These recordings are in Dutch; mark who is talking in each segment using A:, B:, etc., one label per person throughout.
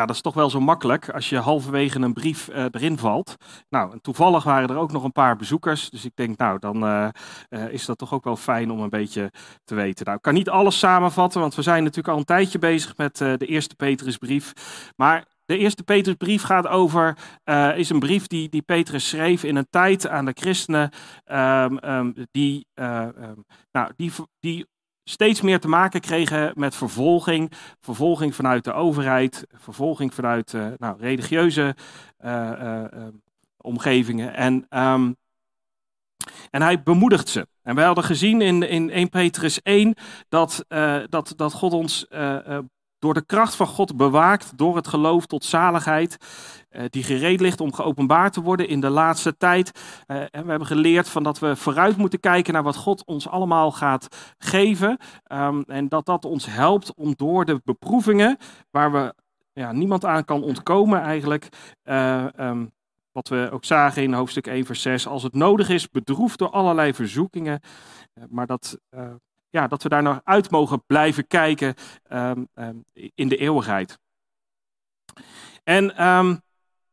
A: ja, dat is toch wel zo makkelijk als je halverwege een brief uh, erin valt. Nou, en toevallig waren er ook nog een paar bezoekers. Dus ik denk, nou, dan uh, uh, is dat toch ook wel fijn om een beetje te weten. Nou, ik kan niet alles samenvatten, want we zijn natuurlijk al een tijdje bezig met de eerste Petrusbrief. Maar de eerste Petrusbrief gaat over, is een brief die, die Petrus schreef in een tijd aan de christenen um, um, die, um, nou, die, die steeds meer te maken kregen met vervolging. Vervolging vanuit de overheid, vervolging vanuit uh, nou, religieuze uh, uh, omgevingen. En, um, en hij bemoedigt ze. En wij hadden gezien in, in 1 Petrus 1 dat, dat, dat God ons door de kracht van God bewaakt, door het geloof tot zaligheid, uh, die gereed ligt om geopenbaard te worden in de laatste tijd. Uh, en we hebben geleerd van dat we vooruit moeten kijken naar wat God ons allemaal gaat geven. Um, en dat dat ons helpt om door de beproevingen, waar we ja, niemand aan kan ontkomen eigenlijk, uh, um, wat we ook zagen in hoofdstuk 1 vers 6, als het nodig is, bedroefd door allerlei verzoekingen, maar dat ja, dat we daar naar uit mogen blijven kijken um, um, in de eeuwigheid. En um,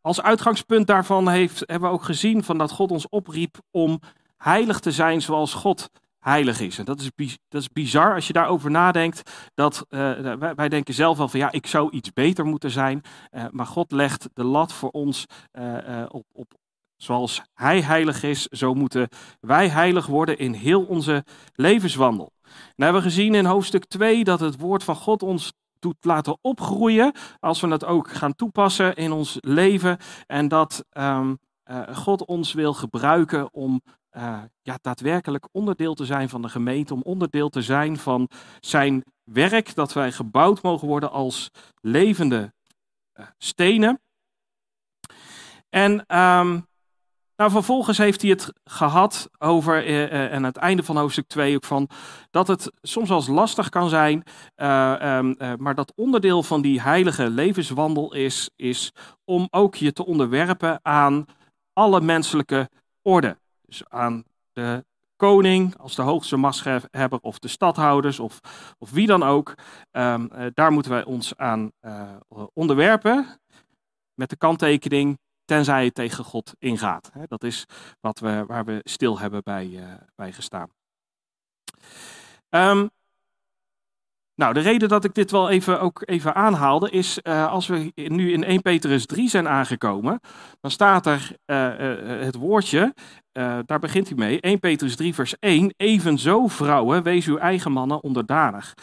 A: als uitgangspunt daarvan heeft, hebben we ook gezien van dat God ons opriep om heilig te zijn zoals God heilig is. En dat is, dat is bizar als je daarover nadenkt. Dat, uh, wij, denken zelf wel van ja, ik zou iets beter moeten zijn. Uh, maar God legt de lat voor ons uh, op, op, Zoals Hij heilig is, zo moeten wij heilig worden in heel onze levenswandel. We hebben gezien in hoofdstuk 2 dat het woord van God ons doet laten opgroeien als we het ook gaan toepassen in ons leven. En dat um, uh, God ons wil gebruiken om uh, ja, daadwerkelijk onderdeel te zijn van de gemeente, om onderdeel te zijn van zijn werk, dat wij gebouwd mogen worden als levende uh, stenen. En um, nou, vervolgens heeft hij het gehad over, eh, eh, en aan het einde van hoofdstuk 2 ook van, dat het soms eens lastig kan zijn, um, uh, maar dat onderdeel van die heilige levenswandel is, is om ook je te onderwerpen aan alle menselijke orde. Dus aan de koning als de hoogste machtshebber of de stadhouders of, of wie dan ook. Um, daar moeten wij ons aan onderwerpen met de kanttekening tenzij het tegen God ingaat. Dat is wat we, waar we stil hebben bij, uh, bij gestaan. Um, nou, de reden dat ik dit wel even, ook even aanhaalde is, uh, als we nu in 1 Petrus 3 zijn aangekomen, dan staat er uh, het woordje, daar begint hij mee, 1 Petrus 3 vers 1, evenzo vrouwen, wees uw eigen mannen onderdanig.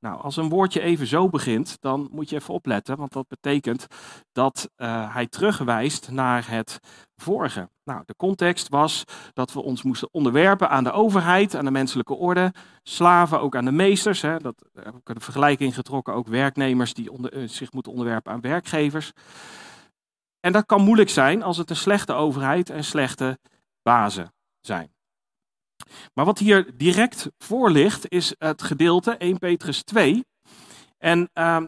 A: Nou, als een woordje even zo begint, dan moet je even opletten, want dat betekent dat uh, hij terugwijst naar het vorige. Nou, de context was dat we ons moesten onderwerpen aan de overheid, aan de menselijke orde, slaven ook aan de meesters. Hè, dat heb ik een vergelijking getrokken, ook werknemers die uh, zich moeten onderwerpen aan werkgevers. En dat kan moeilijk zijn als het een slechte overheid en slechte bazen zijn. Maar wat hier direct voor ligt, is het gedeelte 1 Petrus 2. En uh,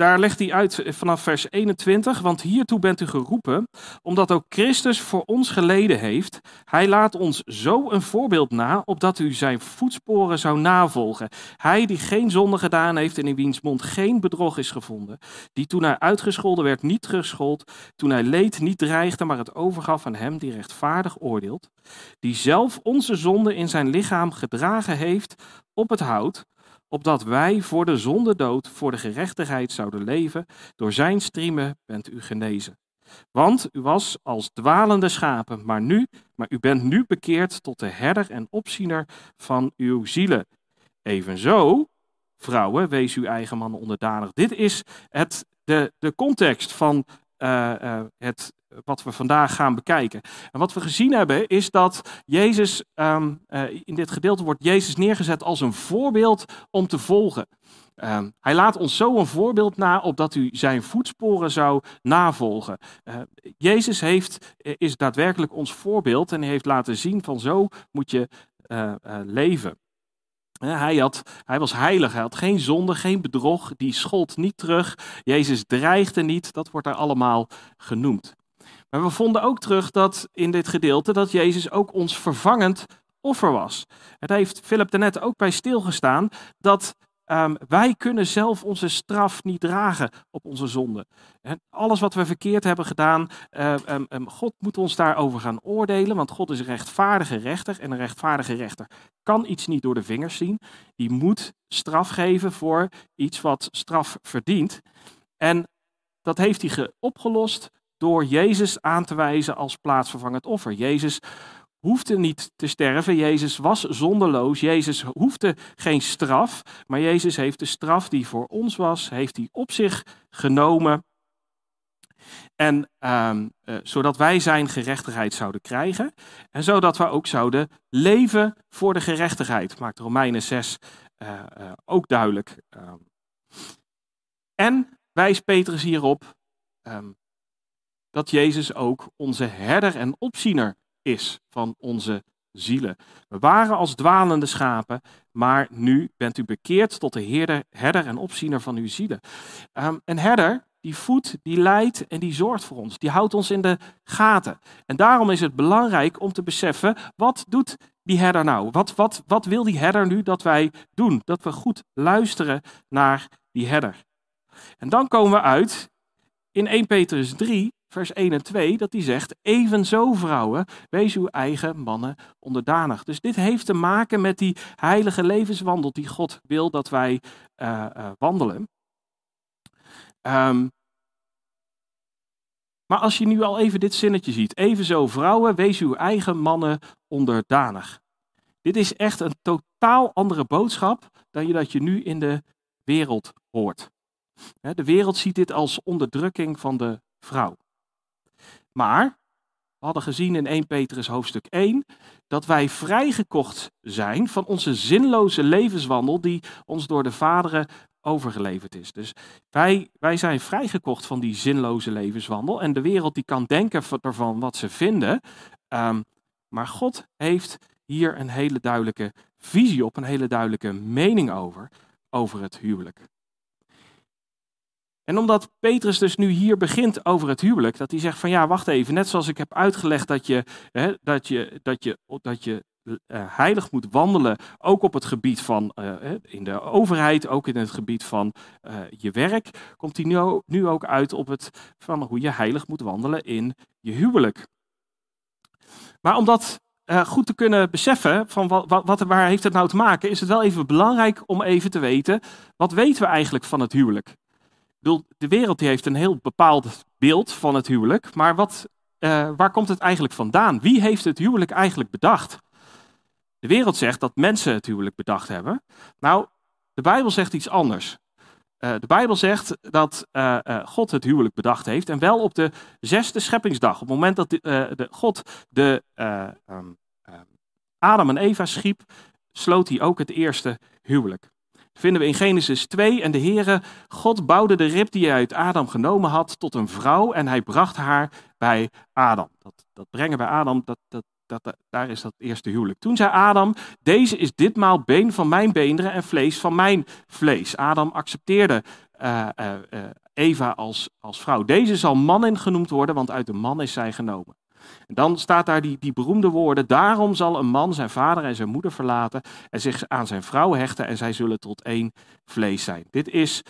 A: daar legt hij uit vanaf vers 21, want hiertoe bent u geroepen, omdat ook Christus voor ons geleden heeft. Hij laat ons zo een voorbeeld na, opdat u zijn voetsporen zou navolgen. Hij die geen zonde gedaan heeft en in wiens mond geen bedrog is gevonden, die toen hij uitgescholden werd niet terugschold, toen hij leed niet dreigde, maar het overgaf aan hem die rechtvaardig oordeelt, die zelf onze zonde in zijn lichaam gedragen heeft op het hout, opdat wij voor de zonde dood, voor de gerechtigheid zouden leven. Door zijn striemen bent u genezen. Want u was als dwalende schapen, maar nu, maar u bent nu bekeerd tot de herder en opziener van uw zielen. Evenzo, vrouwen, wees uw eigen mannen onderdanig. Dit is het, de, de context van uh, uh, het wat we vandaag gaan bekijken. En wat we gezien hebben is dat Jezus, um, uh, in dit gedeelte wordt Jezus neergezet als een voorbeeld om te volgen. Um, hij laat ons zo een voorbeeld na, opdat u zijn voetsporen zou navolgen. Jezus heeft, is daadwerkelijk ons voorbeeld en heeft laten zien van zo moet je leven. Hij, had, hij was heilig, hij had geen zonde, geen bedrog, die schold niet terug. Jezus dreigde niet, dat wordt daar allemaal genoemd. Maar we vonden ook terug dat in dit gedeelte dat Jezus ook ons vervangend offer was. Het heeft Philip net ook bij stilgestaan dat ehm, wij kunnen zelf onze straf niet dragen op onze zonde. Alles wat we verkeerd hebben gedaan, ehm, ehm, God moet ons daarover gaan oordelen, want God is een rechtvaardige rechter en een rechtvaardige rechter kan iets niet door de vingers zien. Die moet straf geven voor iets wat straf verdient. En dat heeft hij opgelost door Jezus aan te wijzen als plaatsvervangend offer. Jezus hoefde niet te sterven. Jezus was zonderloos. Jezus hoefde geen straf. Maar Jezus heeft de straf die voor ons was, heeft hij op zich genomen. En ehm, eh, zodat wij zijn gerechtigheid zouden krijgen. En zodat we ook zouden leven voor de gerechtigheid. Maakt Romeinen 6 uh, uh, ook duidelijk. Ehm. en wijst Petrus hierop um, dat Jezus ook onze herder en opziener is van onze zielen. We waren als dwalende schapen, maar nu bent u bekeerd tot de herder, herder en opziener van uw zielen. Um, een herder die voedt, die leidt en die zorgt voor ons. Die houdt ons in de gaten. En daarom is het belangrijk om te beseffen, wat doet die herder nou? Wat, wat, wat wil die herder nu dat wij doen? Dat we goed luisteren naar die herder. En dan komen we uit in 1 Petrus 3, vers 1 en 2, dat hij zegt, evenzo vrouwen, wees uw eigen mannen onderdanig. Dus dit heeft te maken met die heilige levenswandel die God wil dat wij uh, uh, wandelen. Um, maar als je nu al even dit zinnetje ziet, evenzo vrouwen, wees uw eigen mannen onderdanig. Dit is echt een totaal andere boodschap dan je dat je nu in de wereld hoort. De wereld ziet dit als onderdrukking van de vrouw. Maar we hadden gezien in 1 Petrus hoofdstuk 1 dat wij vrijgekocht zijn van onze zinloze levenswandel die ons door de vaderen overgeleverd is. Dus wij, wij zijn vrijgekocht van die zinloze levenswandel. En de wereld die kan denken ervan wat ze vinden. Um, maar God heeft hier een hele duidelijke visie op, een hele duidelijke mening over, over het huwelijk. En omdat Petrus dus nu hier begint over het huwelijk, dat hij zegt van ja, wacht even, net zoals ik heb uitgelegd dat je, hè, dat je, dat je, dat je uh, heilig moet wandelen, ook op het gebied van uh, in de overheid, ook in het gebied van uh, je werk, komt hij nu, nu ook uit op het van hoe je heilig moet wandelen in je huwelijk. Maar om dat goed te kunnen beseffen van wat, wat, waar heeft het nou te maken, is het wel even belangrijk om even te weten, wat weten we eigenlijk van het huwelijk? De wereld heeft een heel bepaald beeld van het huwelijk, maar wat, uh, waar komt het eigenlijk vandaan? Wie heeft het huwelijk eigenlijk bedacht? De wereld zegt dat mensen het huwelijk bedacht hebben. Nou, de Bijbel zegt iets anders. Uh, de Bijbel zegt dat uh, God het huwelijk bedacht heeft en wel op de zesde scheppingsdag. Op het moment dat de, God de um, Adam en Eva schiep, sloot hij ook het eerste huwelijk vinden we in Genesis 2. En de Heere, God bouwde de rib die hij uit Adam genomen had tot een vrouw en hij bracht haar bij Adam. Dat, dat brengen bij Adam, dat, dat, dat, daar is dat eerste huwelijk. Toen zei Adam, deze is ditmaal been van mijn beenderen en vlees van mijn vlees. Adam accepteerde uh, uh, uh, Eva als, als vrouw. Deze zal manin genoemd worden, want uit de man is zij genomen. En dan staat daar die, die beroemde woorden, daarom zal een man zijn vader en zijn moeder verlaten en zich aan zijn vrouw hechten en zij zullen tot één vlees zijn. Dit is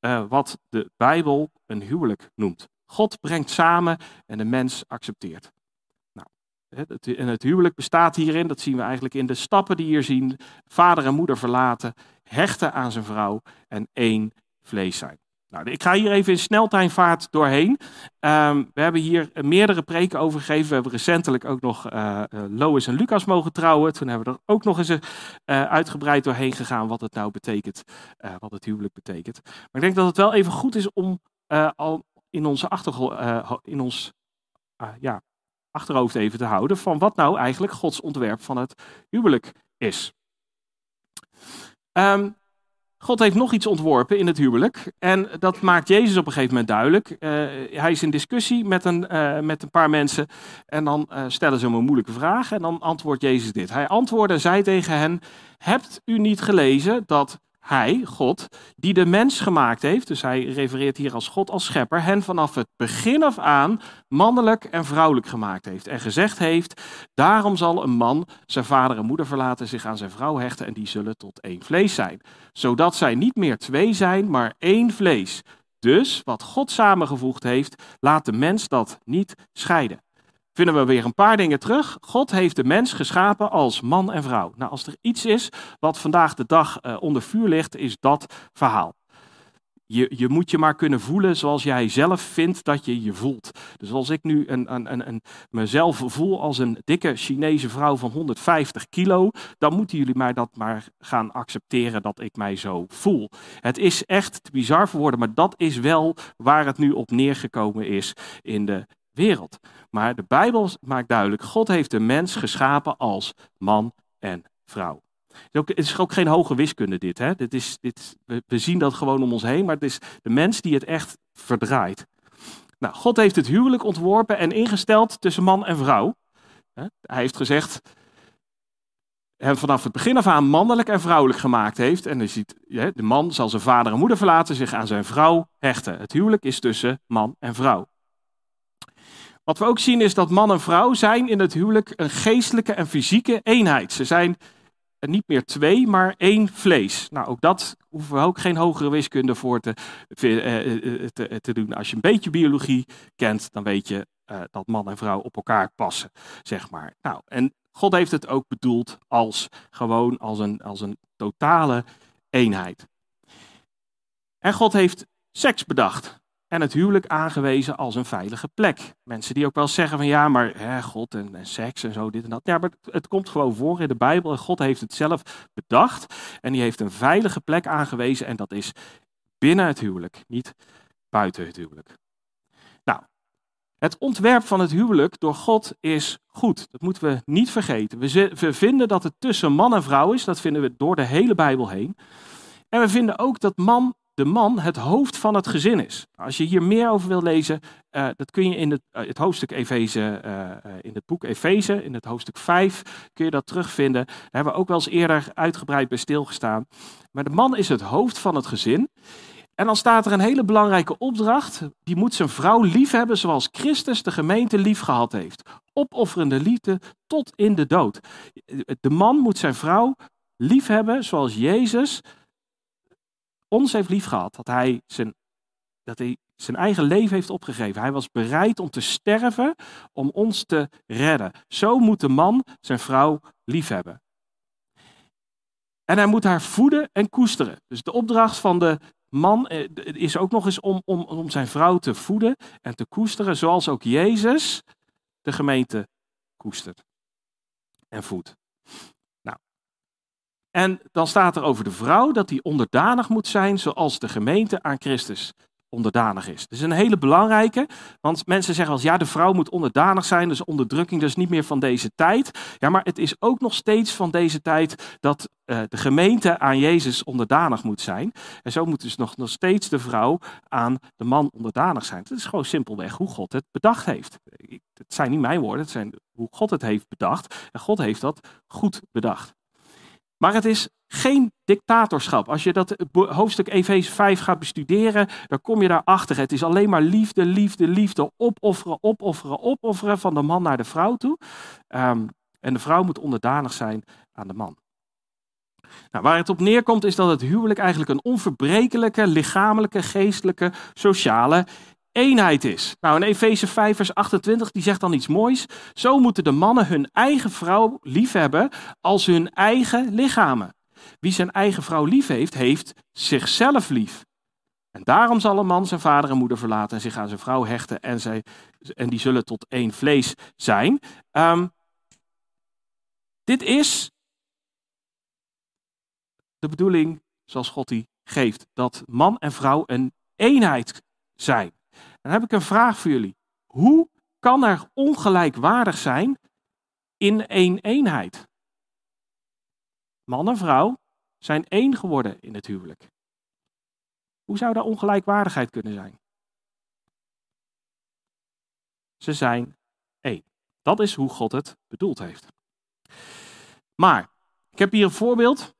A: uh, wat de Bijbel een huwelijk noemt. God brengt samen en de mens accepteert. Nou, en het huwelijk bestaat hierin, dat zien we eigenlijk in de stappen die hier zien, vader en moeder verlaten, hechten aan zijn vrouw en één vlees zijn. Nou, ik ga hier even in sneltreinvaart doorheen. Um, we hebben hier meerdere preken over gegeven. We hebben recentelijk ook nog uh, Lois en Lucas mogen trouwen. Toen hebben we er ook nog eens uh, uitgebreid doorheen gegaan wat het nou betekent, wat het huwelijk betekent. Maar ik denk dat het wel even goed is om al in, onze in ons ja, achterhoofd even te houden van wat nou eigenlijk Gods ontwerp van het huwelijk is. Um, God heeft nog iets ontworpen in het huwelijk. En dat maakt Jezus op een gegeven moment duidelijk. Uh, hij is in discussie met een, uh, met een paar mensen. En dan uh, stellen ze hem een moeilijke vraag. En dan antwoordt Jezus dit. Hij antwoordde en zei tegen hen: Hebt u niet gelezen dat hij, God, die de mens gemaakt heeft, dus hij refereert hier als God als schepper, hen vanaf het begin af aan mannelijk en vrouwelijk gemaakt heeft. En gezegd heeft, daarom zal een man zijn vader en moeder verlaten, zich aan zijn vrouw hechten en die zullen tot één vlees zijn. Zodat zij niet meer twee zijn, maar één vlees. Dus wat God samengevoegd heeft, laat de mens dat niet scheiden vinden we weer een paar dingen terug. God heeft de mens geschapen als man en vrouw. Nou, als er iets is wat vandaag de dag uh, onder vuur ligt, is dat verhaal. Je, je, moet je maar kunnen voelen zoals jij zelf vindt dat je je voelt. Dus als ik nu een, een, een, mezelf voel als een dikke Chinese vrouw van 150 kilo, dan moeten jullie mij dat maar gaan accepteren dat ik mij zo voel. Het is echt te bizar voor woorden, maar dat is wel waar het nu op neergekomen is in de wereld. Maar de Bijbel maakt duidelijk, God heeft de mens geschapen als man en vrouw. Het is ook geen hoge wiskunde dit. Hè? dit, is, dit we zien dat gewoon om ons heen, maar het is de mens die het echt verdraait. Nou, God heeft het huwelijk ontworpen en ingesteld tussen man en vrouw. Hij heeft gezegd, hem vanaf het begin af aan mannelijk en vrouwelijk gemaakt heeft. En je ziet, de man zal zijn vader en moeder verlaten, zich aan zijn vrouw hechten. Het huwelijk is tussen man en vrouw. Wat we ook zien is dat man en vrouw zijn in het huwelijk een geestelijke en fysieke eenheid. Ze zijn niet meer twee, maar één vlees. Nou, ook dat hoeven we ook geen hogere wiskunde voor te, eh, eh, te, te doen. Als je een beetje biologie kent, dan weet je dat man en vrouw op elkaar passen, zeg maar. Nou, en God heeft het ook bedoeld als gewoon als een, als een totale eenheid. En God heeft seks bedacht en het huwelijk aangewezen als een veilige plek. Mensen die ook wel zeggen van ja, maar hè, God en, seks en zo, dit en dat. Ja, maar het, komt gewoon voor in de Bijbel en God heeft het zelf bedacht. En die heeft een veilige plek aangewezen en dat is binnen het huwelijk, niet buiten het huwelijk. Nou, het ontwerp van het huwelijk door God is goed. Dat moeten we niet vergeten. We vinden dat het tussen man en vrouw is. Dat vinden we door de hele Bijbel heen. En we vinden ook dat man de man het hoofd van het gezin is. Als je hier meer over wil lezen, uh, dat kun je in het, uh, het hoofdstuk Efeze, uh, in het boek Efeze, in het hoofdstuk 5, kun je dat terugvinden. Daar hebben we ook wel eens eerder uitgebreid bij stilgestaan. Maar de man is het hoofd van het gezin. En dan staat er een hele belangrijke opdracht. Die moet zijn vrouw lief hebben zoals Christus de gemeente lief gehad heeft. Opofferende liefde tot in de dood. De man moet zijn vrouw lief hebben zoals Jezus ons heeft lief gehad, dat hij zijn, dat hij zijn eigen leven heeft opgegeven. Hij was bereid om te sterven om ons te redden. Zo moet de man zijn vrouw lief hebben. En hij moet haar voeden en koesteren. Dus de opdracht van de man eh, is ook nog eens om, om, om zijn vrouw te voeden en te koesteren, zoals ook Jezus de gemeente koestert en voedt. En dan staat er over de vrouw dat die onderdanig moet zijn zoals de gemeente aan Christus onderdanig is. Dat is een hele belangrijke, want mensen zeggen eens, ja, de vrouw moet onderdanig zijn, dus onderdrukking, dus niet meer van deze tijd. Ja, maar het is ook nog steeds van deze tijd dat uh, de gemeente aan Jezus onderdanig moet zijn. En zo moet dus nog, nog steeds de vrouw aan de man onderdanig zijn. Dat is gewoon simpelweg hoe God het bedacht heeft. Het zijn niet mijn woorden, het zijn hoe God het heeft bedacht. En God heeft dat goed bedacht. Maar het is geen dictatorschap. Als je dat hoofdstuk Efeze 5 gaat bestuderen, dan kom je daarachter. Het is alleen maar liefde, liefde, liefde, opofferen, opofferen, opofferen van de man naar de vrouw toe. Um, en de vrouw moet onderdanig zijn aan de man. Nou, waar het op neerkomt is dat het huwelijk eigenlijk een onverbrekelijke, lichamelijke, geestelijke, sociale eenheid is. Nou, in Efeze 5, vers 28, die zegt dan iets moois. Zo moeten de mannen hun eigen vrouw liefhebben als hun eigen lichamen. Wie zijn eigen vrouw lief heeft, heeft zichzelf lief. En daarom zal een man zijn vader en moeder verlaten en zich aan zijn vrouw hechten en, zij, en die zullen tot één vlees zijn. Um, dit is de bedoeling zoals God die geeft, dat man en vrouw een eenheid zijn. Dan heb ik een vraag voor jullie. Hoe kan er ongelijkwaardig zijn in één eenheid? Man en vrouw zijn één geworden in het huwelijk. Hoe zou daar ongelijkwaardigheid kunnen zijn? Ze zijn één. Dat is hoe God het bedoeld heeft. Maar, ik heb hier een voorbeeld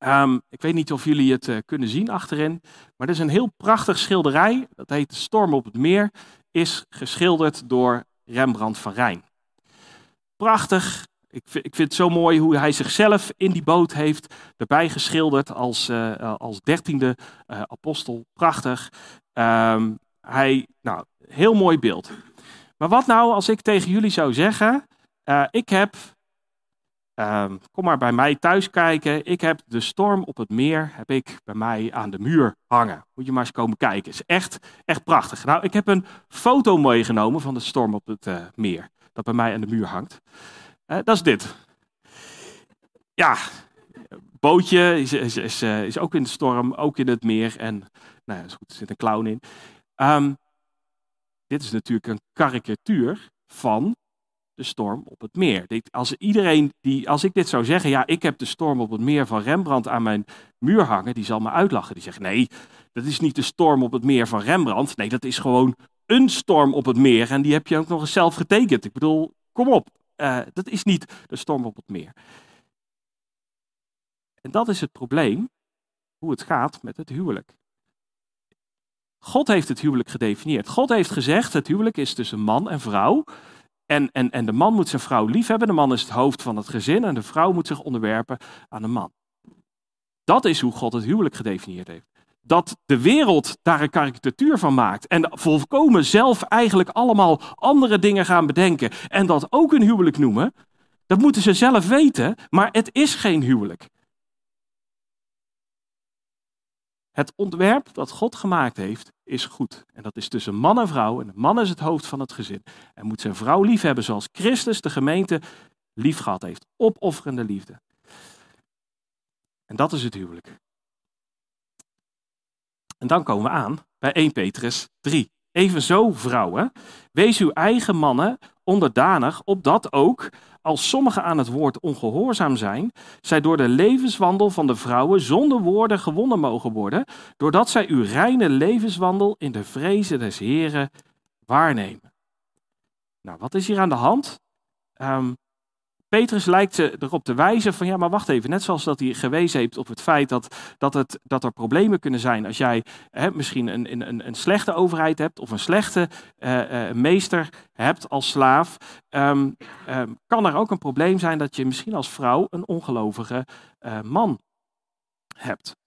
A: Ehm, ik weet niet of jullie het eh, kunnen zien achterin, maar er is een heel prachtig schilderij. Dat heet Storm op het Meer. Is geschilderd door Rembrandt van Rijn. Prachtig. Ik ik vind het zo mooi hoe hij zichzelf in die boot heeft erbij geschilderd als, uh, als dertiende uh, apostel. Prachtig. Um, hij, nou, heel mooi beeld. Maar wat nou als ik tegen jullie zou zeggen, ik heb Um, kom maar bij mij thuis kijken. Ik heb de storm op het meer heb ik bij mij aan de muur hangen. Moet je maar eens komen kijken. is echt, echt prachtig. Nou, ik heb een foto meegenomen van de storm op het uh, meer. Dat bij mij aan de muur hangt. Uh, dat is dit. Ja, bootje is, is, is, uh, is, ook in de storm, ook in het meer. En nou ja, is goed, er zit een clown in. Um, dit is natuurlijk een karikatuur van de storm op het meer. Als, iedereen die, als ik dit zou zeggen, ja, ik heb de storm op het meer van Rembrandt aan mijn muur hangen, die zal me uitlachen. Die zegt, nee, dat is niet de storm op het meer van Rembrandt. Nee, dat is gewoon een storm op het meer en die heb je ook nog eens zelf getekend. Ik bedoel, kom op, uh, dat is niet de storm op het meer. En dat is het probleem, hoe het gaat met het huwelijk. God heeft het huwelijk gedefinieerd. God heeft gezegd, het huwelijk is tussen man en vrouw. En, en, en de man moet zijn vrouw liefhebben. De man is het hoofd van het gezin. En de vrouw moet zich onderwerpen aan de man. Dat is hoe God het huwelijk gedefinieerd heeft. Dat de wereld daar een karikatuur van maakt. En volkomen zelf eigenlijk allemaal andere dingen gaan bedenken. En dat ook een huwelijk noemen. Dat moeten ze zelf weten. Maar het is geen huwelijk. Het ontwerp dat God gemaakt heeft, is goed. En dat is tussen man en vrouw. En de man is het hoofd van het gezin. En moet zijn vrouw lief hebben zoals Christus de gemeente lief gehad heeft. Opofferende liefde. En dat is het huwelijk. En dan komen we aan bij 1 Petrus 3. Evenzo, vrouwen, wees uw eigen mannen onderdanig, opdat ook, als sommigen aan het woord ongehoorzaam zijn, zij door de levenswandel van de vrouwen zonder woorden gewonnen mogen worden, doordat zij uw reine levenswandel in de vrezen des Heren waarnemen. Nou, wat is hier aan de hand? Um, Petrus lijkt ze erop te wijzen van ja, maar wacht even. Net zoals dat hij gewezen heeft op het feit dat, dat, het, dat er problemen kunnen zijn als jij hè, misschien een, een, een slechte overheid hebt of een slechte uh, uh, meester hebt als slaaf. Um, um, kan er ook een probleem zijn dat je misschien als vrouw een ongelovige uh, man hebt.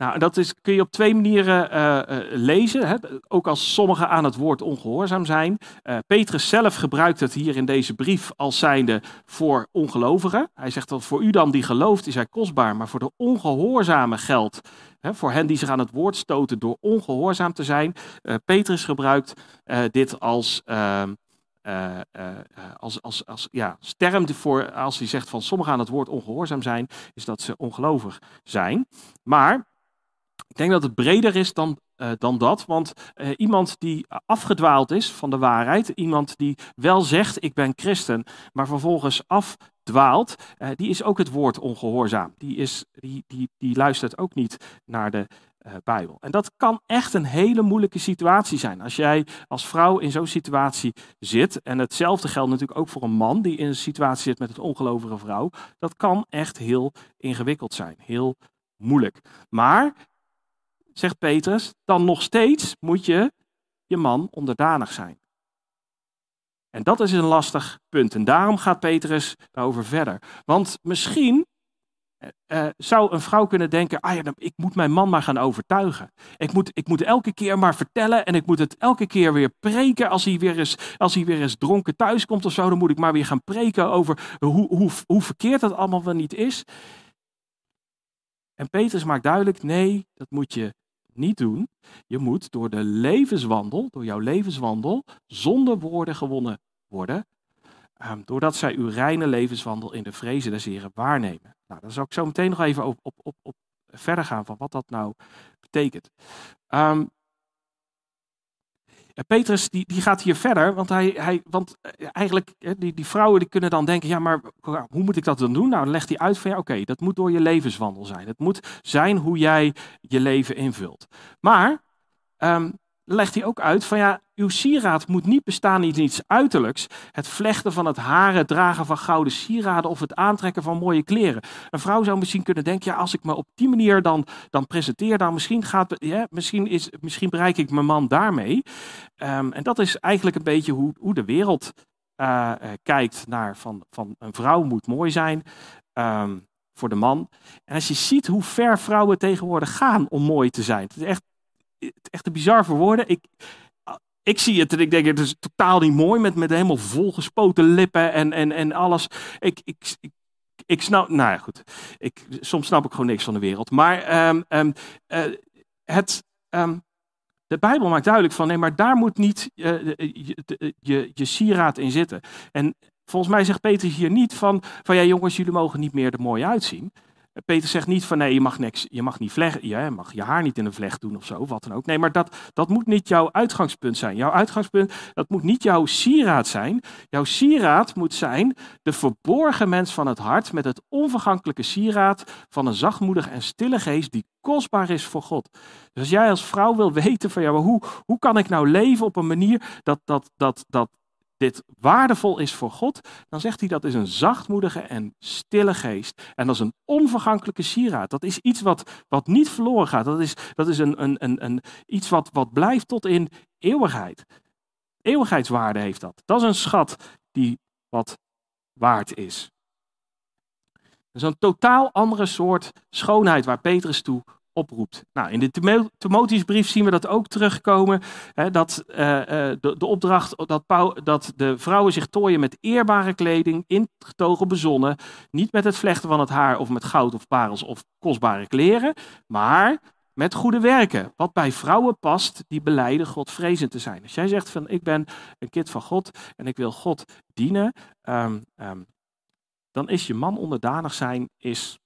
A: Nou, dat is, kun je op twee manieren uh, uh, lezen. Hè? Ook als sommigen aan het woord ongehoorzaam zijn. Uh, Petrus zelf gebruikt het hier in deze brief als zijnde voor ongelovigen. Hij zegt dat voor u dan die gelooft is hij kostbaar, maar voor de ongehoorzamen geldt. Hè, voor hen die zich aan het woord stoten door ongehoorzaam te zijn. Petrus gebruikt dit als, ehm, als, als, als ja, term voor, als hij zegt van sommigen aan het woord ongehoorzaam zijn, is dat ze ongelovig zijn. Maar ik denk dat het breder is dan, uh, dan dat, want uh, iemand die afgedwaald is van de waarheid, iemand die wel zegt ik ben christen, maar vervolgens afdwaalt, uh, die is ook het woord ongehoorzaam. Die, is, die, die, die luistert ook niet naar de Bijbel. En dat kan echt een hele moeilijke situatie zijn. Als jij als vrouw in zo'n situatie zit, en hetzelfde geldt natuurlijk ook voor een man die in een situatie zit met een ongelovige vrouw, dat kan echt heel ingewikkeld zijn, heel moeilijk. Maar zegt Petrus, dan nog steeds moet je je man onderdanig zijn. En dat is een lastig punt. En daarom gaat Petrus daarover verder. Want misschien uh, zou een vrouw kunnen denken: ah ja, ik moet mijn man maar gaan overtuigen. Ik moet, ik moet elke keer maar vertellen en ik moet het elke keer weer preken. Als hij weer eens, als hij weer eens dronken thuis komt of zo, dan moet ik maar weer gaan preken over hoe, hoe, hoe verkeerd dat allemaal wel niet is. En Petrus maakt duidelijk: nee, dat moet je niet doen. Je moet door de levenswandel, door jouw levenswandel, zonder woorden gewonnen worden. Um, doordat zij uw reine levenswandel in de vrezen des Heren waarnemen. Nou, daar zal ik zo meteen nog even op, op, op, op verder gaan van wat dat nou betekent. Um, Petrus die, die gaat hier verder, want, hij, hij, want eh, eigenlijk die, die vrouwen die kunnen dan denken, ja maar hoe moet ik dat dan doen? Nou dan legt hij uit van ja oké, dat moet door je levenswandel zijn. Het moet zijn hoe jij je leven invult. Maar um, legt hij ook uit van ja, uw sieraad moet niet bestaan in iets uiterlijks. Het vlechten van het haar, het dragen van gouden sieraden of het aantrekken van mooie kleren. Een vrouw zou misschien kunnen denken, ja, als ik me op die manier dan, dan presenteer, dan misschien, gaat, ja, misschien, is, misschien bereik ik mijn man daarmee. Um, en dat is eigenlijk een beetje hoe, hoe de wereld uh, kijkt naar van, van een vrouw moet mooi zijn. Um, voor de man. En als je ziet hoe ver vrouwen tegenwoordig gaan om mooi te zijn. Het is echt, echt een bizar voor woorden. Ik, ik zie het en ik denk, het is totaal niet mooi met, met helemaal volgespoten lippen en, en, en alles. Ik, ik, ik, ik snap, nou ja, goed. Ik, soms snap ik gewoon niks van de wereld. Maar um, um, uh, het, um, de Bijbel maakt duidelijk van, nee, maar daar moet niet uh, je, je, je sieraad in zitten. En volgens mij zegt Peter hier niet van, van ja jongens, jullie mogen niet meer er mooi uitzien. Peter zegt niet van nee, je mag, niks, je mag niet vlechten, je mag je haar niet in een vlecht doen of zo, wat dan ook. Nee, maar dat, dat moet niet jouw uitgangspunt zijn. Jouw uitgangspunt, dat moet niet jouw sieraad zijn. Jouw sieraad moet zijn de verborgen mens van het hart met het onvergankelijke sieraad van een zachtmoedig en stille geest die kostbaar is voor God. Dus als jij als vrouw wil weten van ja, maar hoe, hoe kan ik nou leven op een manier dat, dat, dat, dat, dit waardevol is voor God, dan zegt hij dat is een zachtmoedige en stille geest. En dat is een onvergankelijke sieraad. Dat is iets wat, wat niet verloren gaat. Dat is, dat is een, een, een, een, iets wat, wat blijft tot in eeuwigheid. Eeuwigheidswaarde heeft dat. Dat is een schat die wat waard is. Dat is een totaal andere soort schoonheid waar Petrus toe oproept. Nou, in de Timotheusbrief zien we dat ook terugkomen. Hè, dat uh, de, de, opdracht dat, dat, de vrouwen zich tooien met eerbare kleding, ingetogen bezonnen. Niet met het vlechten van het haar of met goud of parels of kostbare kleren. Maar met goede werken. Wat bij vrouwen past die beleiden Godvrezend te zijn. Als jij zegt van ik ben een kind van God en ik wil God dienen. Um, um, dan is je man onderdanig zijn is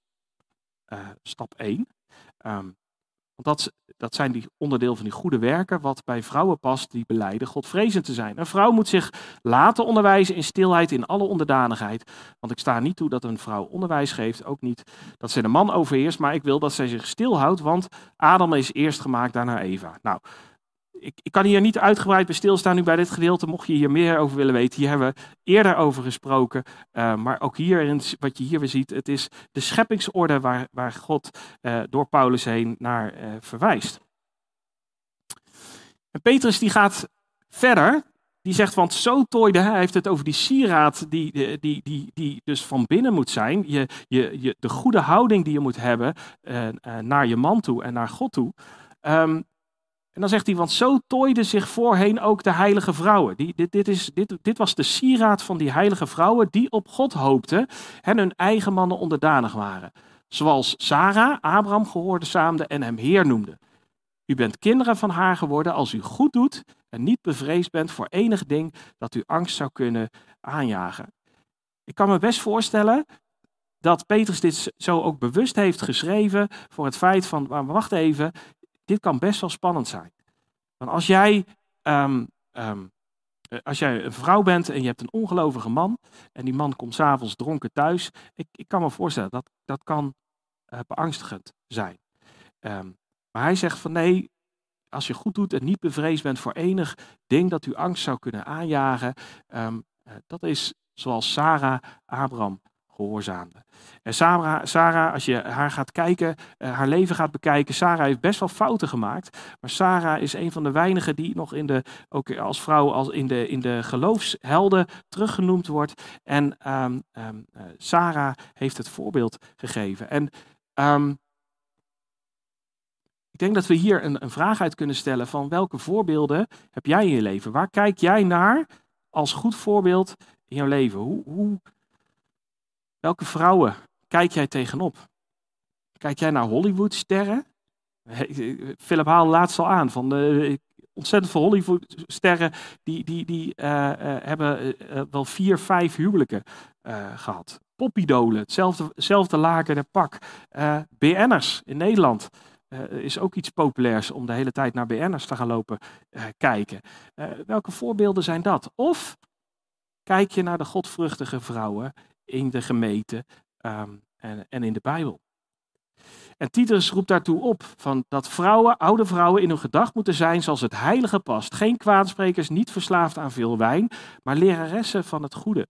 A: uh, stap 1. Um, want dat, dat zijn die onderdeel van die goede werken, wat bij vrouwen past die beleiden Godvrezend te zijn. Een vrouw moet zich laten onderwijzen in stilheid, in alle onderdanigheid. Want ik sta niet toe dat een vrouw onderwijs geeft, ook niet dat ze de man overheerst, maar ik wil dat zij zich stilhoudt, want Adam is eerst gemaakt, daarna Eva. Nou, ik, ik, kan hier niet uitgebreid bij stilstaan nu bij dit gedeelte. Mocht je hier meer over willen weten, hier hebben we eerder over gesproken. Uh, maar ook hier, wat je hier weer ziet, het is de scheppingsorde waar, waar God uh, door Paulus heen naar uh, verwijst. En Petrus die gaat verder. Die zegt, want zo tooide hij, heeft het over die sieraad die, die, die, die dus van binnen moet zijn. Je, je, je, de goede houding die je moet hebben naar je man toe en naar God toe. Um, en dan zegt hij, want zo tooiden zich voorheen ook de heilige vrouwen. Die, dit, dit, is, dit, dit was de sieraad van die heilige vrouwen die op God hoopten en hun eigen mannen onderdanig waren. Zoals Sarah Abraham gehoorzaamde en hem Heer noemde. U bent kinderen van haar geworden als u goed doet en niet bevreesd bent voor enig ding dat u angst zou kunnen aanjagen. Ik kan me best voorstellen dat Petrus dit zo ook bewust heeft geschreven voor het feit van, maar wacht even, dit kan best wel spannend zijn. Want als jij, um, um, als jij een vrouw bent en je hebt een ongelovige man en die man komt s'avonds dronken thuis, ik, ik kan me voorstellen dat dat kan uh, beangstigend zijn. Um, maar hij zegt van nee, als je goed doet en niet bevreesd bent voor enig ding dat u angst zou kunnen aanjagen, uh, dat is zoals Sarah Abraham gehoorzaamde. En Sarah, Sarah, als je haar gaat kijken, uh, haar leven gaat bekijken, Sarah heeft best wel fouten gemaakt. Maar Sarah is een van de weinigen die nog in de, ook als vrouw als in, de, in de geloofshelden teruggenoemd wordt. En um, um, uh, Sarah heeft het voorbeeld gegeven. En um, ik denk dat we hier een, een vraag uit kunnen stellen van welke voorbeelden heb jij in je leven? Waar kijk jij naar als goed voorbeeld in jouw leven? Hoe, hoe Welke vrouwen kijk jij tegenop? Kijk jij naar Hollywoodsterren? Philip haalde laatst al aan van de ontzettend veel Hollywoodsterren die, die, die uh, uh, hebben wel vier, vijf huwelijken gehad. Popidolen, hetzelfde, hetzelfde laken de pak. BN'ers in Nederland. is ook iets populairs om de hele tijd naar BN'ers te gaan lopen kijken. welke voorbeelden zijn dat? Of kijk je naar de godvruchtige vrouwen in de gemeente um, en, en, in de Bijbel. En Titus roept daartoe op van dat vrouwen, oude vrouwen, in hun gedacht moeten zijn zoals het heilige past. Geen kwaadsprekers, niet verslaafd aan veel wijn, maar leraressen van het goede.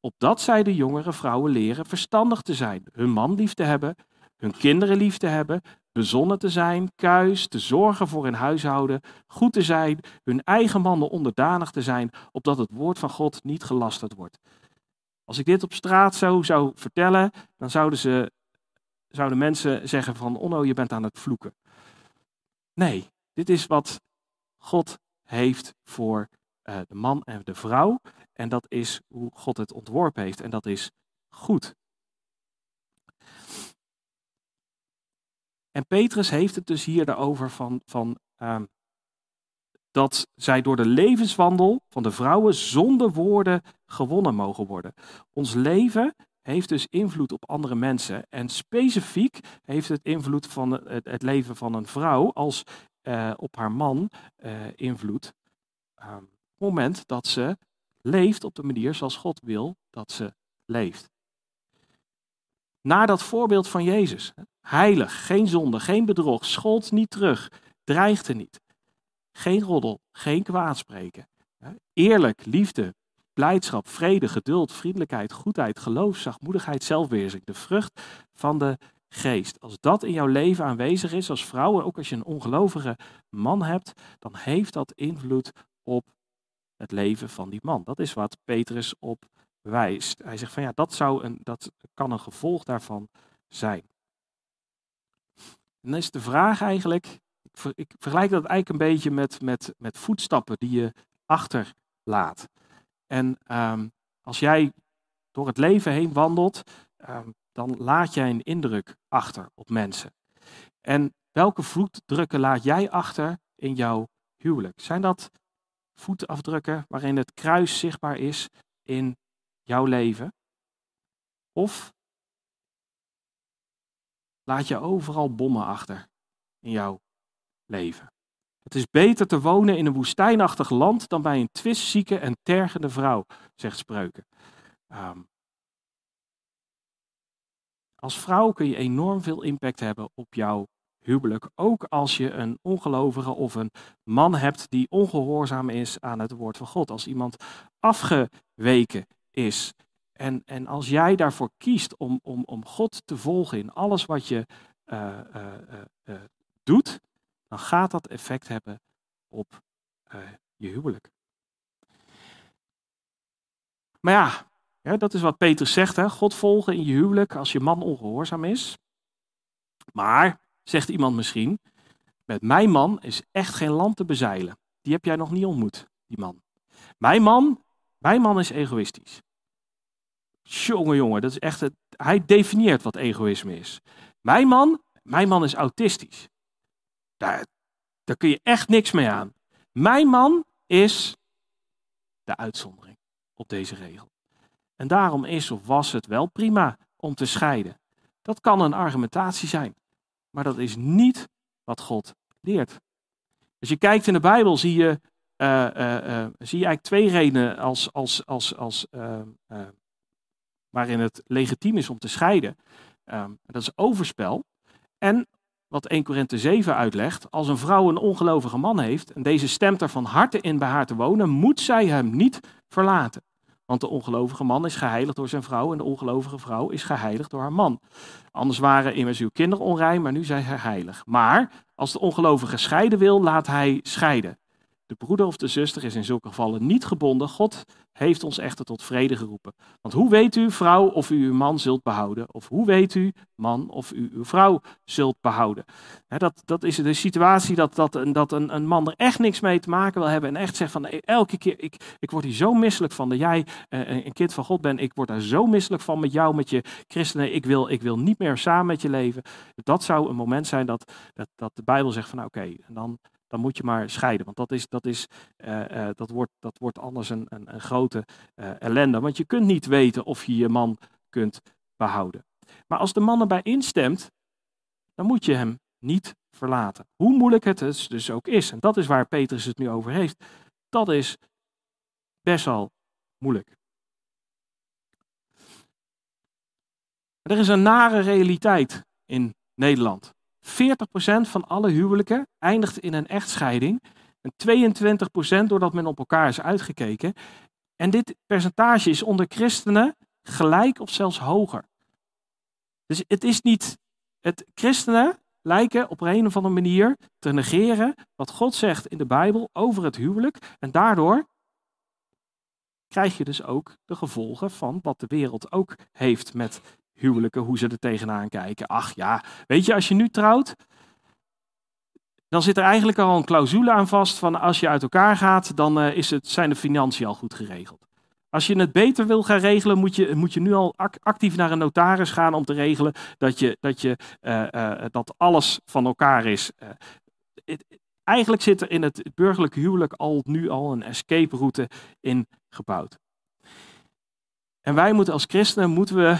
A: Opdat zij de jongere vrouwen leren verstandig te zijn, hun man lief te hebben, hun kinderen lief te hebben, bezonnen te zijn, kuis, te zorgen voor hun huishouden, goed te zijn, hun eigen mannen onderdanig te zijn, opdat het woord van God niet gelasterd wordt. Als ik dit op straat zo zou vertellen, dan zouden, ze, zouden mensen zeggen van, Onno, je bent aan het vloeken. Nee, dit is wat God heeft voor uh, de man en de vrouw. En dat is hoe God het ontworpen heeft. En dat is goed. En Petrus heeft het dus hier over van, van uh, dat zij door de levenswandel van de vrouwen zonder woorden gewonnen mogen worden. Ons leven heeft dus invloed op andere mensen. En specifiek heeft het invloed van het, leven van een vrouw als uh, op haar man uh, invloed. Um, op het moment dat ze leeft op de manier zoals God wil dat ze leeft. Naar dat voorbeeld van Jezus. Heilig, geen zonde, geen bedrog, schold niet terug, dreigde niet. Geen roddel, geen kwaadspreken. Eerlijk, liefde, blijdschap, vrede, geduld, vriendelijkheid, goedheid, geloof, zachtmoedigheid, zelfbeheersing. De vrucht van de geest. Als dat in jouw leven aanwezig is als vrouw, en ook als je een ongelovige man hebt, dan heeft dat invloed op het leven van die man. Dat is wat Petrus op wijst. Hij zegt van ja, dat, zou een, dat kan een gevolg daarvan zijn. En dan is de vraag eigenlijk, ik, ik vergelijk dat eigenlijk een beetje met, met, met voetstappen die je achterlaat. En um, als jij door het leven heen wandelt, um, dan laat jij een indruk achter op mensen. En welke voetdrukken laat jij achter in jouw huwelijk? Zijn dat voetafdrukken waarin het kruis zichtbaar is in jouw leven? Of laat je overal bommen achter in jouw leven? Het is beter te wonen in een woestijnachtig land dan bij een twistzieke en tergende vrouw, zegt Spreuken. Um, als vrouw kun je enorm veel impact hebben op jouw huwelijk. Ook als je een ongelovige of een man hebt die ongehoorzaam is aan het woord van God. Als iemand afgeweken is. En, en als jij daarvoor kiest om, om, om God te volgen in alles wat je uh, uh, uh, doet, dan gaat dat effect hebben op je huwelijk. Maar ja, ja, dat is wat Petrus zegt. Hè? God volgen in je huwelijk als je man ongehoorzaam is. Maar zegt iemand misschien, met mijn man is echt geen land te bezeilen. Die heb jij nog niet ontmoet, die man. Mijn man, mijn man is egoïstisch. Jongen, jongen, dat is echt het, hij definieert wat egoïsme is. Mijn man, mijn man is autistisch. Daar, daar kun je echt niks mee aan. Mijn man is de uitzondering op deze regel. En daarom is of was het wel prima om te scheiden. Dat kan een argumentatie zijn. Maar dat is niet wat God leert. Als je kijkt in de Bijbel zie je, uh, uh, zie je eigenlijk twee redenen als, als, als, als, waarin het legitiem is om te scheiden. Ehm, dat is overspel. En wat 1 Korinthe 7 uitlegt, als een vrouw een ongelovige man heeft en deze stemt er van harte in bij haar te wonen, moet zij hem niet verlaten. Want de ongelovige man is geheiligd door zijn vrouw en de ongelovige vrouw is geheiligd door haar man. Anders waren immers uw kinderen onrein, maar nu zijn zij heilig. Maar als de ongelovige scheiden wil, laat hij scheiden. De broeder of de zuster is in zulke gevallen niet gebonden. God heeft ons echter tot vrede geroepen. Want hoe weet u, vrouw, of u uw man zult behouden? Of hoe weet u, man, of u uw vrouw zult behouden? dat, dat is de situatie dat, dat, dat een, een, man er echt niks mee te maken wil hebben. En echt zegt van elke keer, ik, ik word hier zo misselijk van dat jij uh, een kind van God bent. Ik word daar zo misselijk van met jou, met je christenen. Ik wil, ik wil niet meer samen met je leven. Dat zou een moment zijn dat, dat, dat de Bijbel zegt van nou, oké, en dan dan moet je maar scheiden. Want dat, is, dat, is, uh, uh, dat, wordt, dat wordt anders een, een, een grote uh, ellende. Want je kunt niet weten of je je man kunt behouden. Maar als de man erbij instemt, dan moet je hem niet verlaten. Hoe moeilijk het dus, dus ook is. En dat is waar Petrus het nu over heeft. Dat is best wel moeilijk. Er is een nare realiteit in Nederland. 40% van alle huwelijken eindigt in een echtscheiding. En 22% doordat men op elkaar is uitgekeken. En dit percentage is onder christenen gelijk of zelfs hoger. Dus het is niet. Het christenen lijken op een of andere manier te negeren wat God zegt in de Bijbel over het huwelijk. En daardoor krijg je dus ook de gevolgen van wat de wereld ook heeft met huwelijken, hoe ze er tegenaan kijken. Ach ja, weet je, als je nu trouwt, dan zit er eigenlijk al een clausule aan vast van als je uit elkaar gaat, dan uh, is het, zijn de financiën al goed geregeld. Als je het beter wil gaan regelen, moet je, moet je nu al actief naar een notaris gaan om te regelen dat, je, dat, je, uh, uh, dat alles van elkaar is. Eigenlijk zit er in het burgerlijke huwelijk al nu al een escape route in gebouwd. En wij moeten als christenen moeten we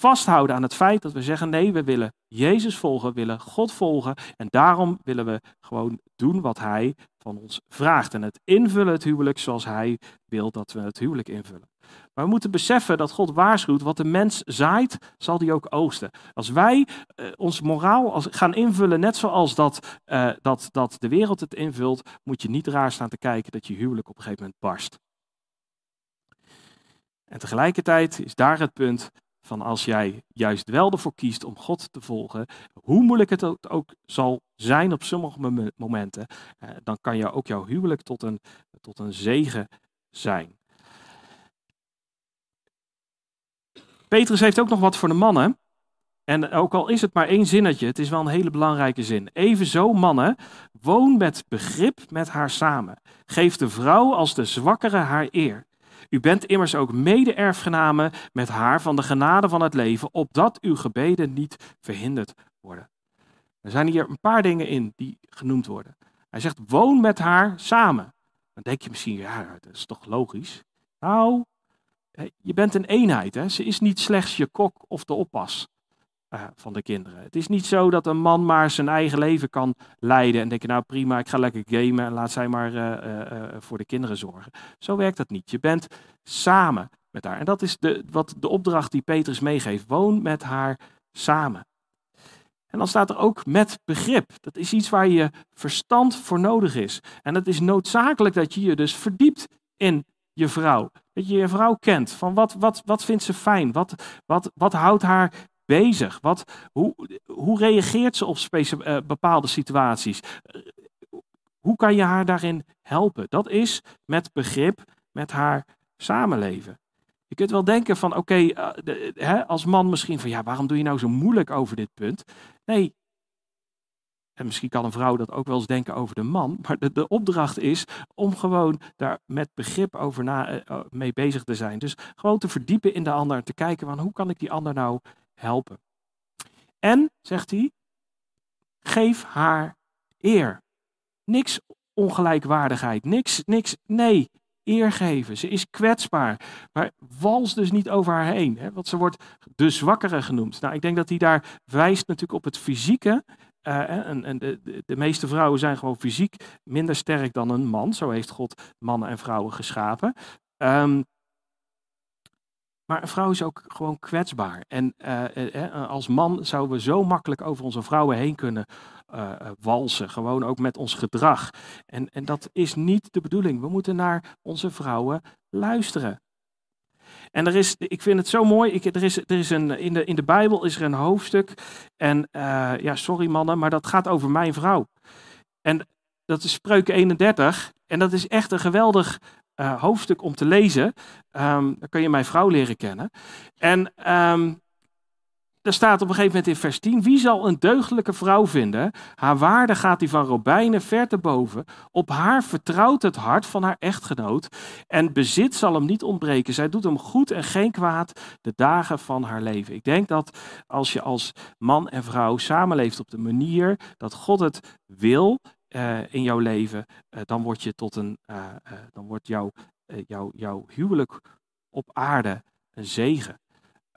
A: vasthouden aan het feit dat we zeggen: nee, we willen Jezus volgen, we willen God volgen. En daarom willen we gewoon doen wat Hij van ons vraagt. En het invullen, het huwelijk, zoals Hij wil dat we het huwelijk invullen. Maar we moeten beseffen dat God waarschuwt: wat de mens zaait, zal die ook oogsten. Als wij uh, ons moraal als, gaan invullen, net zoals dat, uh, dat, dat de wereld het invult, moet je niet raar staan te kijken dat je huwelijk op een gegeven moment barst. En tegelijkertijd is daar het punt van als jij juist wel ervoor kiest om God te volgen, hoe moeilijk het ook, zal zijn op sommige momenten, eh, dan kan je ook jouw huwelijk tot een, tot een zegen zijn. Petrus heeft ook nog wat voor de mannen. En ook al is het maar één zinnetje, het is wel een hele belangrijke zin. Evenzo, mannen, woon met begrip met haar samen. Geef de vrouw als de zwakkere haar eer. U bent immers ook mede-erfgenamen met haar van de genade van het leven, opdat uw gebeden niet verhinderd worden. Er zijn hier een paar dingen in die genoemd worden. Hij zegt, woon met haar samen. Dan denk je misschien, ja, dat is toch logisch? Nou, je bent een eenheid. Hè? Ze is niet slechts je kok of de oppas. Eh, van de kinderen. Het is niet zo dat een man maar zijn eigen leven kan leiden en denken, nou prima, ik ga lekker gamen en laat zij maar uh, uh, voor de kinderen zorgen. Zo werkt dat niet. Je bent samen met haar. En dat is de, wat de opdracht die Petrus meegeeft. Woon met haar samen. En dan staat er ook met begrip. Dat is iets waar je verstand voor nodig is. En het is noodzakelijk dat je je dus verdiept in je vrouw. Dat je je vrouw kent. Van wat, wat, wat vindt ze fijn? Wat, wat, wat houdt haar bezig? Wat, hoe, hoe reageert ze op uh, bepaalde situaties? hoe kan je haar daarin helpen? Dat is met begrip met haar samenleven. Je kunt wel denken van oké, uh, als man misschien van ja, waarom doe je nou zo moeilijk over dit punt? Nee, en misschien kan een vrouw dat ook wel eens denken over de man. Maar de, de opdracht is om gewoon daar met begrip over na, uh, mee bezig te zijn. Dus gewoon te verdiepen in de ander. Te kijken van hoe kan ik die ander nou helpen. En, zegt hij, geef haar eer. Niks ongelijkwaardigheid, niks, niks, nee, eer geven. Ze is kwetsbaar, maar wals dus niet over haar heen, hè, want ze wordt de zwakkere genoemd. Nou, ik denk dat hij daar wijst natuurlijk op het fysieke. Uh, en, en de, de, de, meeste vrouwen zijn gewoon fysiek minder sterk dan een man. Zo heeft God mannen en vrouwen geschapen. Um, maar een vrouw is ook gewoon kwetsbaar. En uh, als man zouden we zo makkelijk over onze vrouwen heen kunnen walsen. Gewoon ook met ons gedrag. En, en dat is niet de bedoeling. We moeten naar onze vrouwen luisteren. En er is, ik vind het zo mooi. Ik, er is, er is een, in, de, in de Bijbel is er een hoofdstuk. En ja, sorry mannen, maar dat gaat over mijn vrouw. En dat is Spreuken 31. En dat is echt een geweldig uh, hoofdstuk om te lezen. Um, dan kun je mijn vrouw leren kennen. En um, er staat op een gegeven moment in vers 10: Wie zal een deugdelijke vrouw vinden? Haar waarde gaat die van robijnen ver te boven. Op haar vertrouwt het hart van haar echtgenoot. En bezit zal hem niet ontbreken. Zij doet hem goed en geen kwaad de dagen van haar leven. Ik denk dat als je als man en vrouw samenleeft op de manier dat God het wil, uh, in jouw leven, uh, dan word je tot een, uh, dan wordt jouw, jouw, jouw huwelijk op aarde een zegen.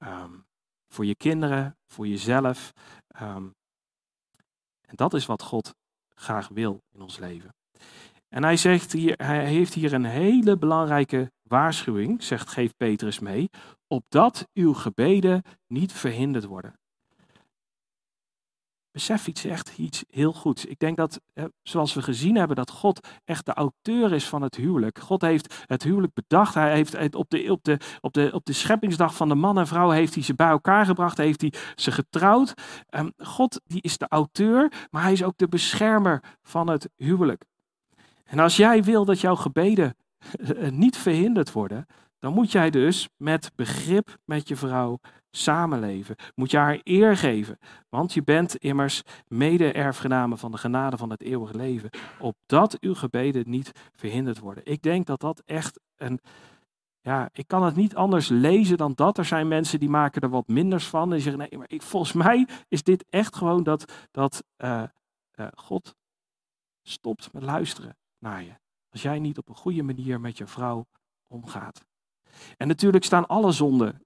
A: Um, voor je kinderen, voor jezelf. Um, en dat is wat God graag wil in ons leven. En hij, zegt hier, hij heeft hier een hele belangrijke waarschuwing, zegt geef Petrus mee, opdat uw gebeden niet verhinderd worden. Besef iets echt iets heel goeds. Ik denk dat, zoals we gezien hebben, dat God echt de auteur is van het huwelijk. God heeft het huwelijk bedacht. Hij heeft het op de, op de, op de, op de scheppingsdag van de man en vrouw heeft hij ze bij elkaar gebracht, heeft hij ze getrouwd. Ehm, God die is de auteur, maar hij is ook de beschermer van het huwelijk. En als jij wil dat jouw gebeden eh, niet verhinderd worden, dan moet jij dus met begrip met je vrouw samenleven. Moet je haar eer geven. Want je bent immers mede-erfgename van de genade van het eeuwige leven. Opdat uw gebeden niet verhinderd worden. Ik denk dat dat echt een. Ja, ik kan het niet anders lezen dan dat. Er zijn mensen die maken er wat minders van. En zeggen, nee, maar ik, volgens mij is dit echt gewoon dat, dat uh, uh, God stopt met luisteren naar je. Als jij niet op een goede manier met je vrouw omgaat. En natuurlijk staan alle zonden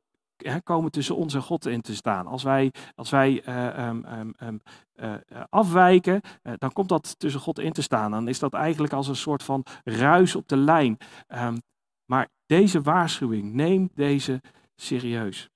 A: komen tussen ons en God in te staan. Als wij, als wij uh, um, um, uh, afwijken, uh, dan komt dat tussen God in te staan. Dan is dat eigenlijk als een soort van ruis op de lijn. Maar deze waarschuwing, neem deze serieus.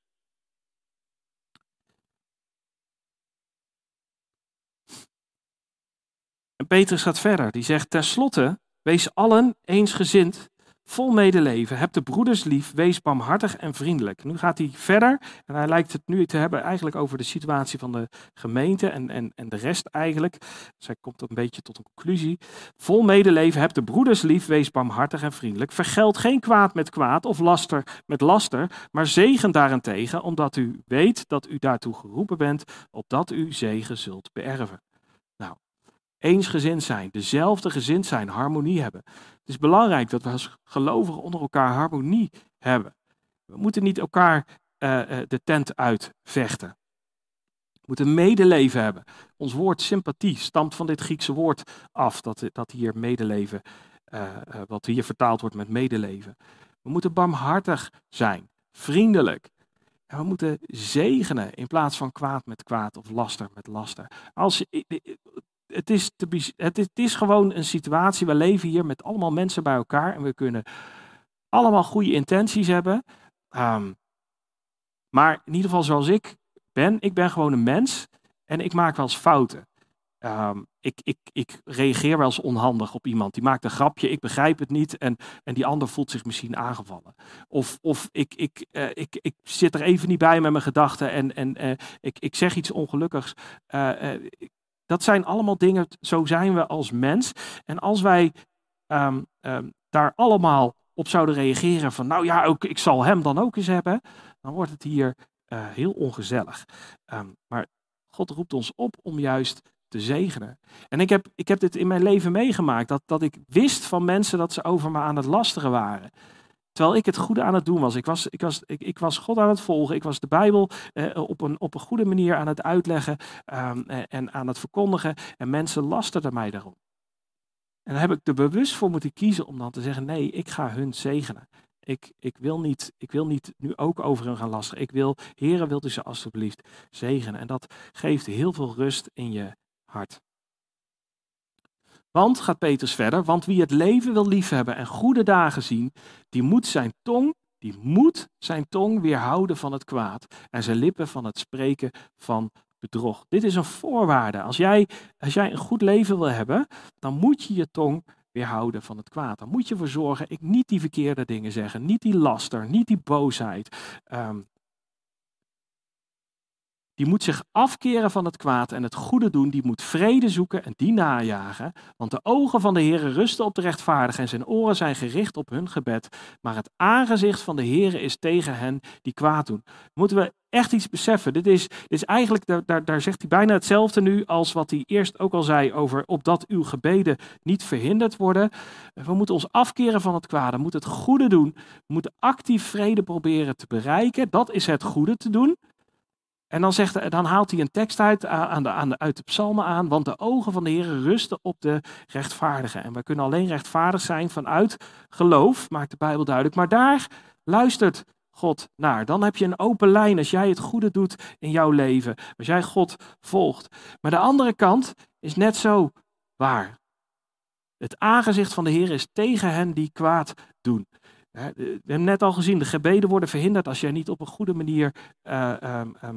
A: En Petrus gaat verder. Die zegt: Ten slotte, wees allen eensgezind vol medeleven. Heb de broeders lief, wees barmhartig en vriendelijk. Nu gaat hij verder en hij lijkt het nu te hebben eigenlijk over de situatie van de gemeente en, en, en de rest eigenlijk. Dus hij komt een beetje tot een conclusie. Vol medeleven, heb de broeders lief, wees barmhartig en vriendelijk. Vergeld geen kwaad met kwaad of laster met laster, maar zegen daarentegen, omdat u weet dat u daartoe geroepen bent, opdat u zegen zult beërven. Nou, eensgezind zijn, dezelfde gezind zijn, harmonie hebben. Het is belangrijk dat we als gelovigen onder elkaar harmonie hebben. We moeten niet elkaar uh, de tent uitvechten. We moeten medeleven hebben. Ons woord sympathie stamt van dit Griekse woord af, dat, dat hier medeleven, uh, wat hier vertaald wordt met medeleven. We moeten barmhartig zijn, vriendelijk. En we moeten zegenen in plaats van kwaad met kwaad of laster met laster. Als, het is, te, het, gewoon een situatie. We leven hier met allemaal mensen bij elkaar en we kunnen allemaal goede intenties hebben. Um, maar in ieder geval zoals ik ben, ik ben gewoon een mens en ik maak wel eens fouten. Um, ik, ik, ik reageer wel eens onhandig op iemand. Die maakt een grapje, ik begrijp het niet en, en die ander voelt zich misschien aangevallen. Of, of ik, ik, uh, ik, ik zit er even niet bij met mijn gedachten en, en uh, ik, ik zeg iets ongelukkigs. Uh, dat zijn allemaal dingen, zo zijn we als mens. En als wij um, um, daar allemaal op zouden reageren van, nou ja, ook, ik zal hem dan ook eens hebben, dan wordt het hier uh, heel ongezellig. Um, maar God roept ons op om juist te zegenen. En ik heb, ik heb dit in mijn leven meegemaakt, dat, dat ik wist van mensen dat ze over me aan het lasteren waren. Terwijl ik het goede aan het doen was. Ik was, ik was, ik, ik was God aan het volgen. Ik was de Bijbel eh, op, een, op een goede manier aan het uitleggen um, en aan het verkondigen. En mensen lasterden mij daarom. En daar heb ik er bewust voor moeten kiezen om dan te zeggen: nee, ik ga hun zegenen. Ik, ik, wil niet, ik wil niet nu ook over hun gaan lasteren. Ik wil, Heren, wilt u ze alstublieft zegenen. En dat geeft heel veel rust in je hart. Want, gaat Petrus verder, want wie het leven wil liefhebben en goede dagen zien, die moet zijn tong, die moet zijn tong weerhouden van het kwaad en zijn lippen van het spreken van bedrog. Dit is een voorwaarde. Als jij, als jij een goed leven wil hebben, dan moet je je tong weerhouden van het kwaad. Dan moet je ervoor zorgen, ik niet die verkeerde dingen zeggen, niet die laster, niet die boosheid, um, die moet zich afkeren van het kwaad en het goede doen. Die moet vrede zoeken en die najagen. Want de ogen van de Heer rusten op de rechtvaardigen en zijn oren zijn gericht op hun gebed. Maar het aangezicht van de Heer is tegen hen die kwaad doen. Moeten we echt iets beseffen. Dit is, dit is eigenlijk, daar, daar zegt hij bijna hetzelfde nu als wat hij eerst ook al zei over opdat uw gebeden niet verhinderd worden. We moeten ons afkeren van het kwade, we moeten het goede doen. We moeten actief vrede proberen te bereiken. Dat is het goede te doen. En dan, zegt, dan haalt hij een tekst uit, aan de, aan de, uit de psalmen aan, want de ogen van de Heer rusten op de rechtvaardigen. En we kunnen alleen rechtvaardig zijn vanuit geloof, maakt de Bijbel duidelijk. Maar daar luistert God naar. Dan heb je een open lijn als jij het goede doet in jouw leven, als jij God volgt. Maar de andere kant is net zo waar. Het aangezicht van de Heer is tegen hen die kwaad doen. We hebben net al gezien, de gebeden worden verhinderd als jij niet op een goede manier uh, um, um, eh,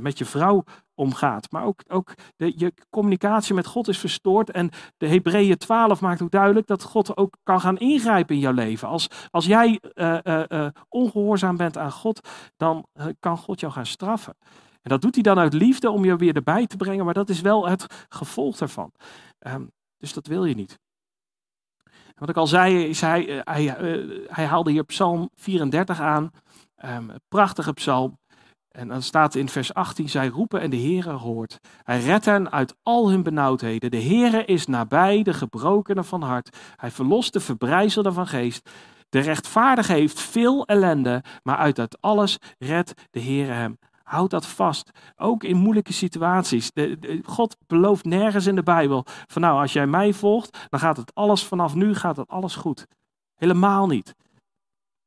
A: met je vrouw omgaat. Maar ook, ook de, je communicatie met God is verstoord. En de Hebreeën 12 maakt ook duidelijk dat God ook kan gaan ingrijpen in jouw leven. Als, als jij uh, ongehoorzaam bent aan God, dan kan God jou gaan straffen. En dat doet hij dan uit liefde om je weer erbij te brengen, maar dat is wel het gevolg daarvan. Um, dus dat wil je niet. Wat ik al zei, is hij, hij, hij haalde hier Psalm 34 aan. Um, prachtige psalm. En dan staat in vers 18, zij roepen en de Heere hoort. Hij redt hen uit al hun benauwdheden. De Heere is nabij de gebrokenen van hart. Hij verlost de verbrijzelden van geest. De rechtvaardige heeft veel ellende, maar uit dat alles redt de Heere hem. Houd dat vast, ook in moeilijke situaties. De, God belooft nergens in de Bijbel van nou, als jij mij volgt, dan gaat het alles vanaf nu gaat het alles goed. Helemaal niet.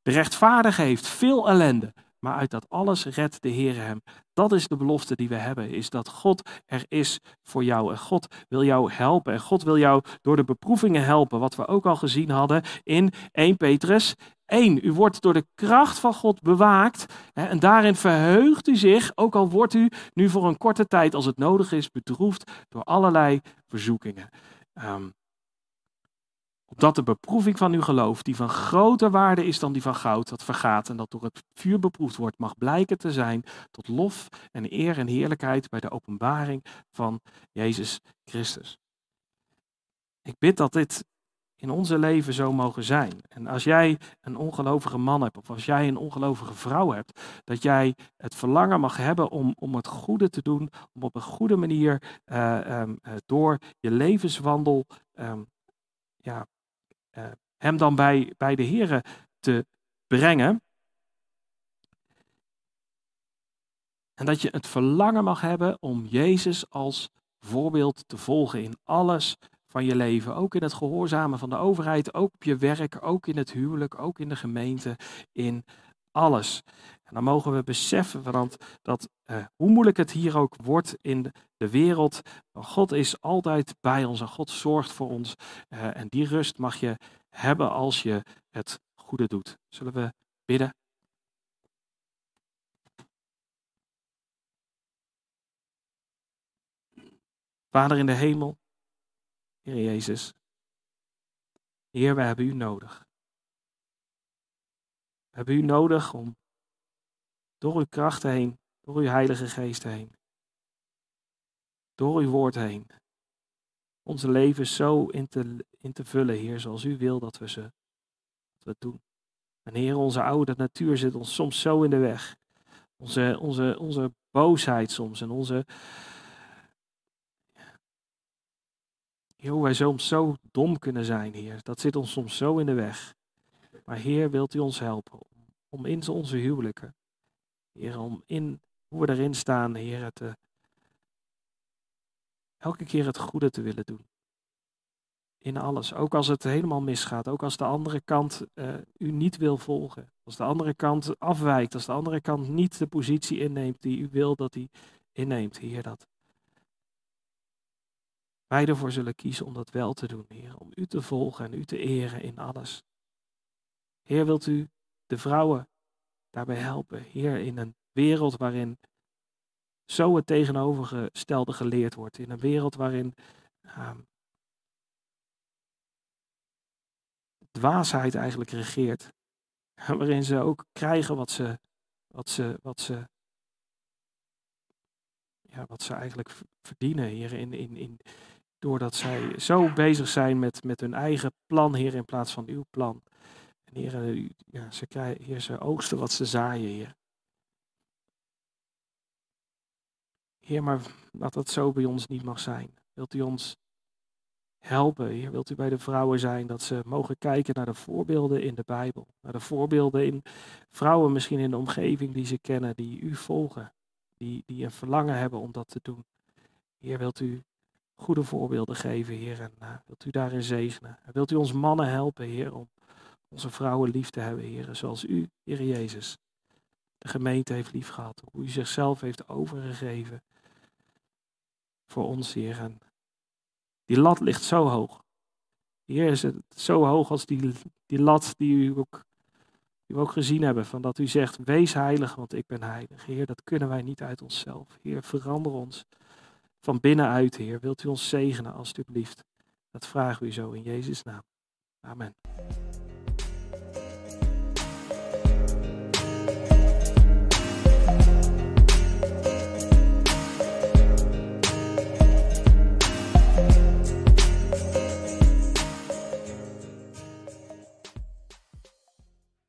A: De rechtvaardige heeft veel ellende, maar uit dat alles redt de Heer hem. Dat is de belofte die we hebben, is dat God er is voor jou. En God wil jou helpen. En God wil jou door de beproevingen helpen, wat we ook al gezien hadden in 1 Petrus 1. U wordt door de kracht van God bewaakt hè, en daarin verheugt u zich, ook al wordt u nu voor een korte tijd, als het nodig is, bedroefd door allerlei verzoekingen. Um, Opdat de beproeving van uw geloof, die van groter waarde is dan die van goud, dat vergaat en dat door het vuur beproefd wordt, mag blijken te zijn tot lof en eer en heerlijkheid bij de openbaring van Jezus Christus. Ik bid dat dit in onze leven zo mogen zijn. En als jij een ongelovige man hebt, of als jij een ongelovige vrouw hebt, dat jij het verlangen mag hebben om, om het goede te doen, om op een goede manier uh, um, door je levenswandel um, ja, hem dan bij, bij de Here te brengen. En dat je het verlangen mag hebben om Jezus als voorbeeld te volgen in alles van je leven. Ook in het gehoorzamen van de overheid, ook op je werk, ook in het huwelijk, ook in de gemeente, in alles. En dan mogen we beseffen want, dat uh, hoe moeilijk het hier ook wordt in de wereld, God is altijd bij ons en God zorgt voor ons. Uh, en die rust mag je hebben als je het goede doet. Zullen we bidden? Vader in de hemel, Heer Jezus, Heer, we hebben u nodig. We hebben u nodig om door uw kracht heen, door uw Heilige Geest heen, door uw woord heen, onze leven zo in te, vullen, Heer, zoals u wil dat we ze dat we doen. En Heer, onze oude natuur zit ons soms zo in de weg. Onze, onze, onze boosheid soms en onze. Heer, wij soms zo dom kunnen zijn, Heer. Dat zit ons soms zo in de weg. Maar Heer, wilt u ons helpen om in onze huwelijken, Heer, om in hoe we erin staan, Heer, te, elke keer het goede te willen doen. In alles. Ook als het helemaal misgaat. Ook als de andere kant uh, u niet wil volgen. Als de andere kant afwijkt. Als de andere kant niet de positie inneemt die u wil dat hij inneemt. Heer, dat wij ervoor zullen kiezen om dat wel te doen, Heer. Om u te volgen en u te eren in alles. Heer, wilt u de vrouwen daarbij helpen? Heer, in een wereld waarin zo het tegenovergestelde geleerd wordt. In een wereld waarin um, dwaasheid eigenlijk regeert. Waarin ze ook krijgen wat ze, wat ze, wat ze, ja, wat ze eigenlijk verdienen, hier in, in, in, doordat zij zo bezig zijn met, met hun eigen plan, Heer, in plaats van uw plan. En Heer, ja, ze, krijgen, ze oogsten wat ze zaaien, Heer. Heer, maar dat dat zo bij ons niet mag zijn. Wilt u ons helpen, Heer? Wilt u bij de vrouwen zijn dat ze mogen kijken naar de voorbeelden in de Bijbel? Naar de voorbeelden in vrouwen misschien in de omgeving die ze kennen, die u volgen. Die, die een verlangen hebben om dat te doen. Heer, wilt u goede voorbeelden geven, Heer? En uh, wilt u daarin zegenen? En wilt u ons mannen helpen, Heer, om onze vrouwen lief te hebben, Heer? Zoals u, Heer Jezus, de gemeente heeft liefgehad. Hoe u zichzelf heeft overgegeven voor ons, Heer. En die lat ligt zo hoog. Heer, is het zo hoog als die, die lat die u ook Die we ook gezien hebben van dat u zegt, wees heilig, want ik ben heilig. Heer, dat kunnen wij niet uit onszelf. Heer, verander ons van binnenuit, Heer. Wilt u ons zegenen, alstublieft. Dat vragen we u zo in Jezus' naam. Amen.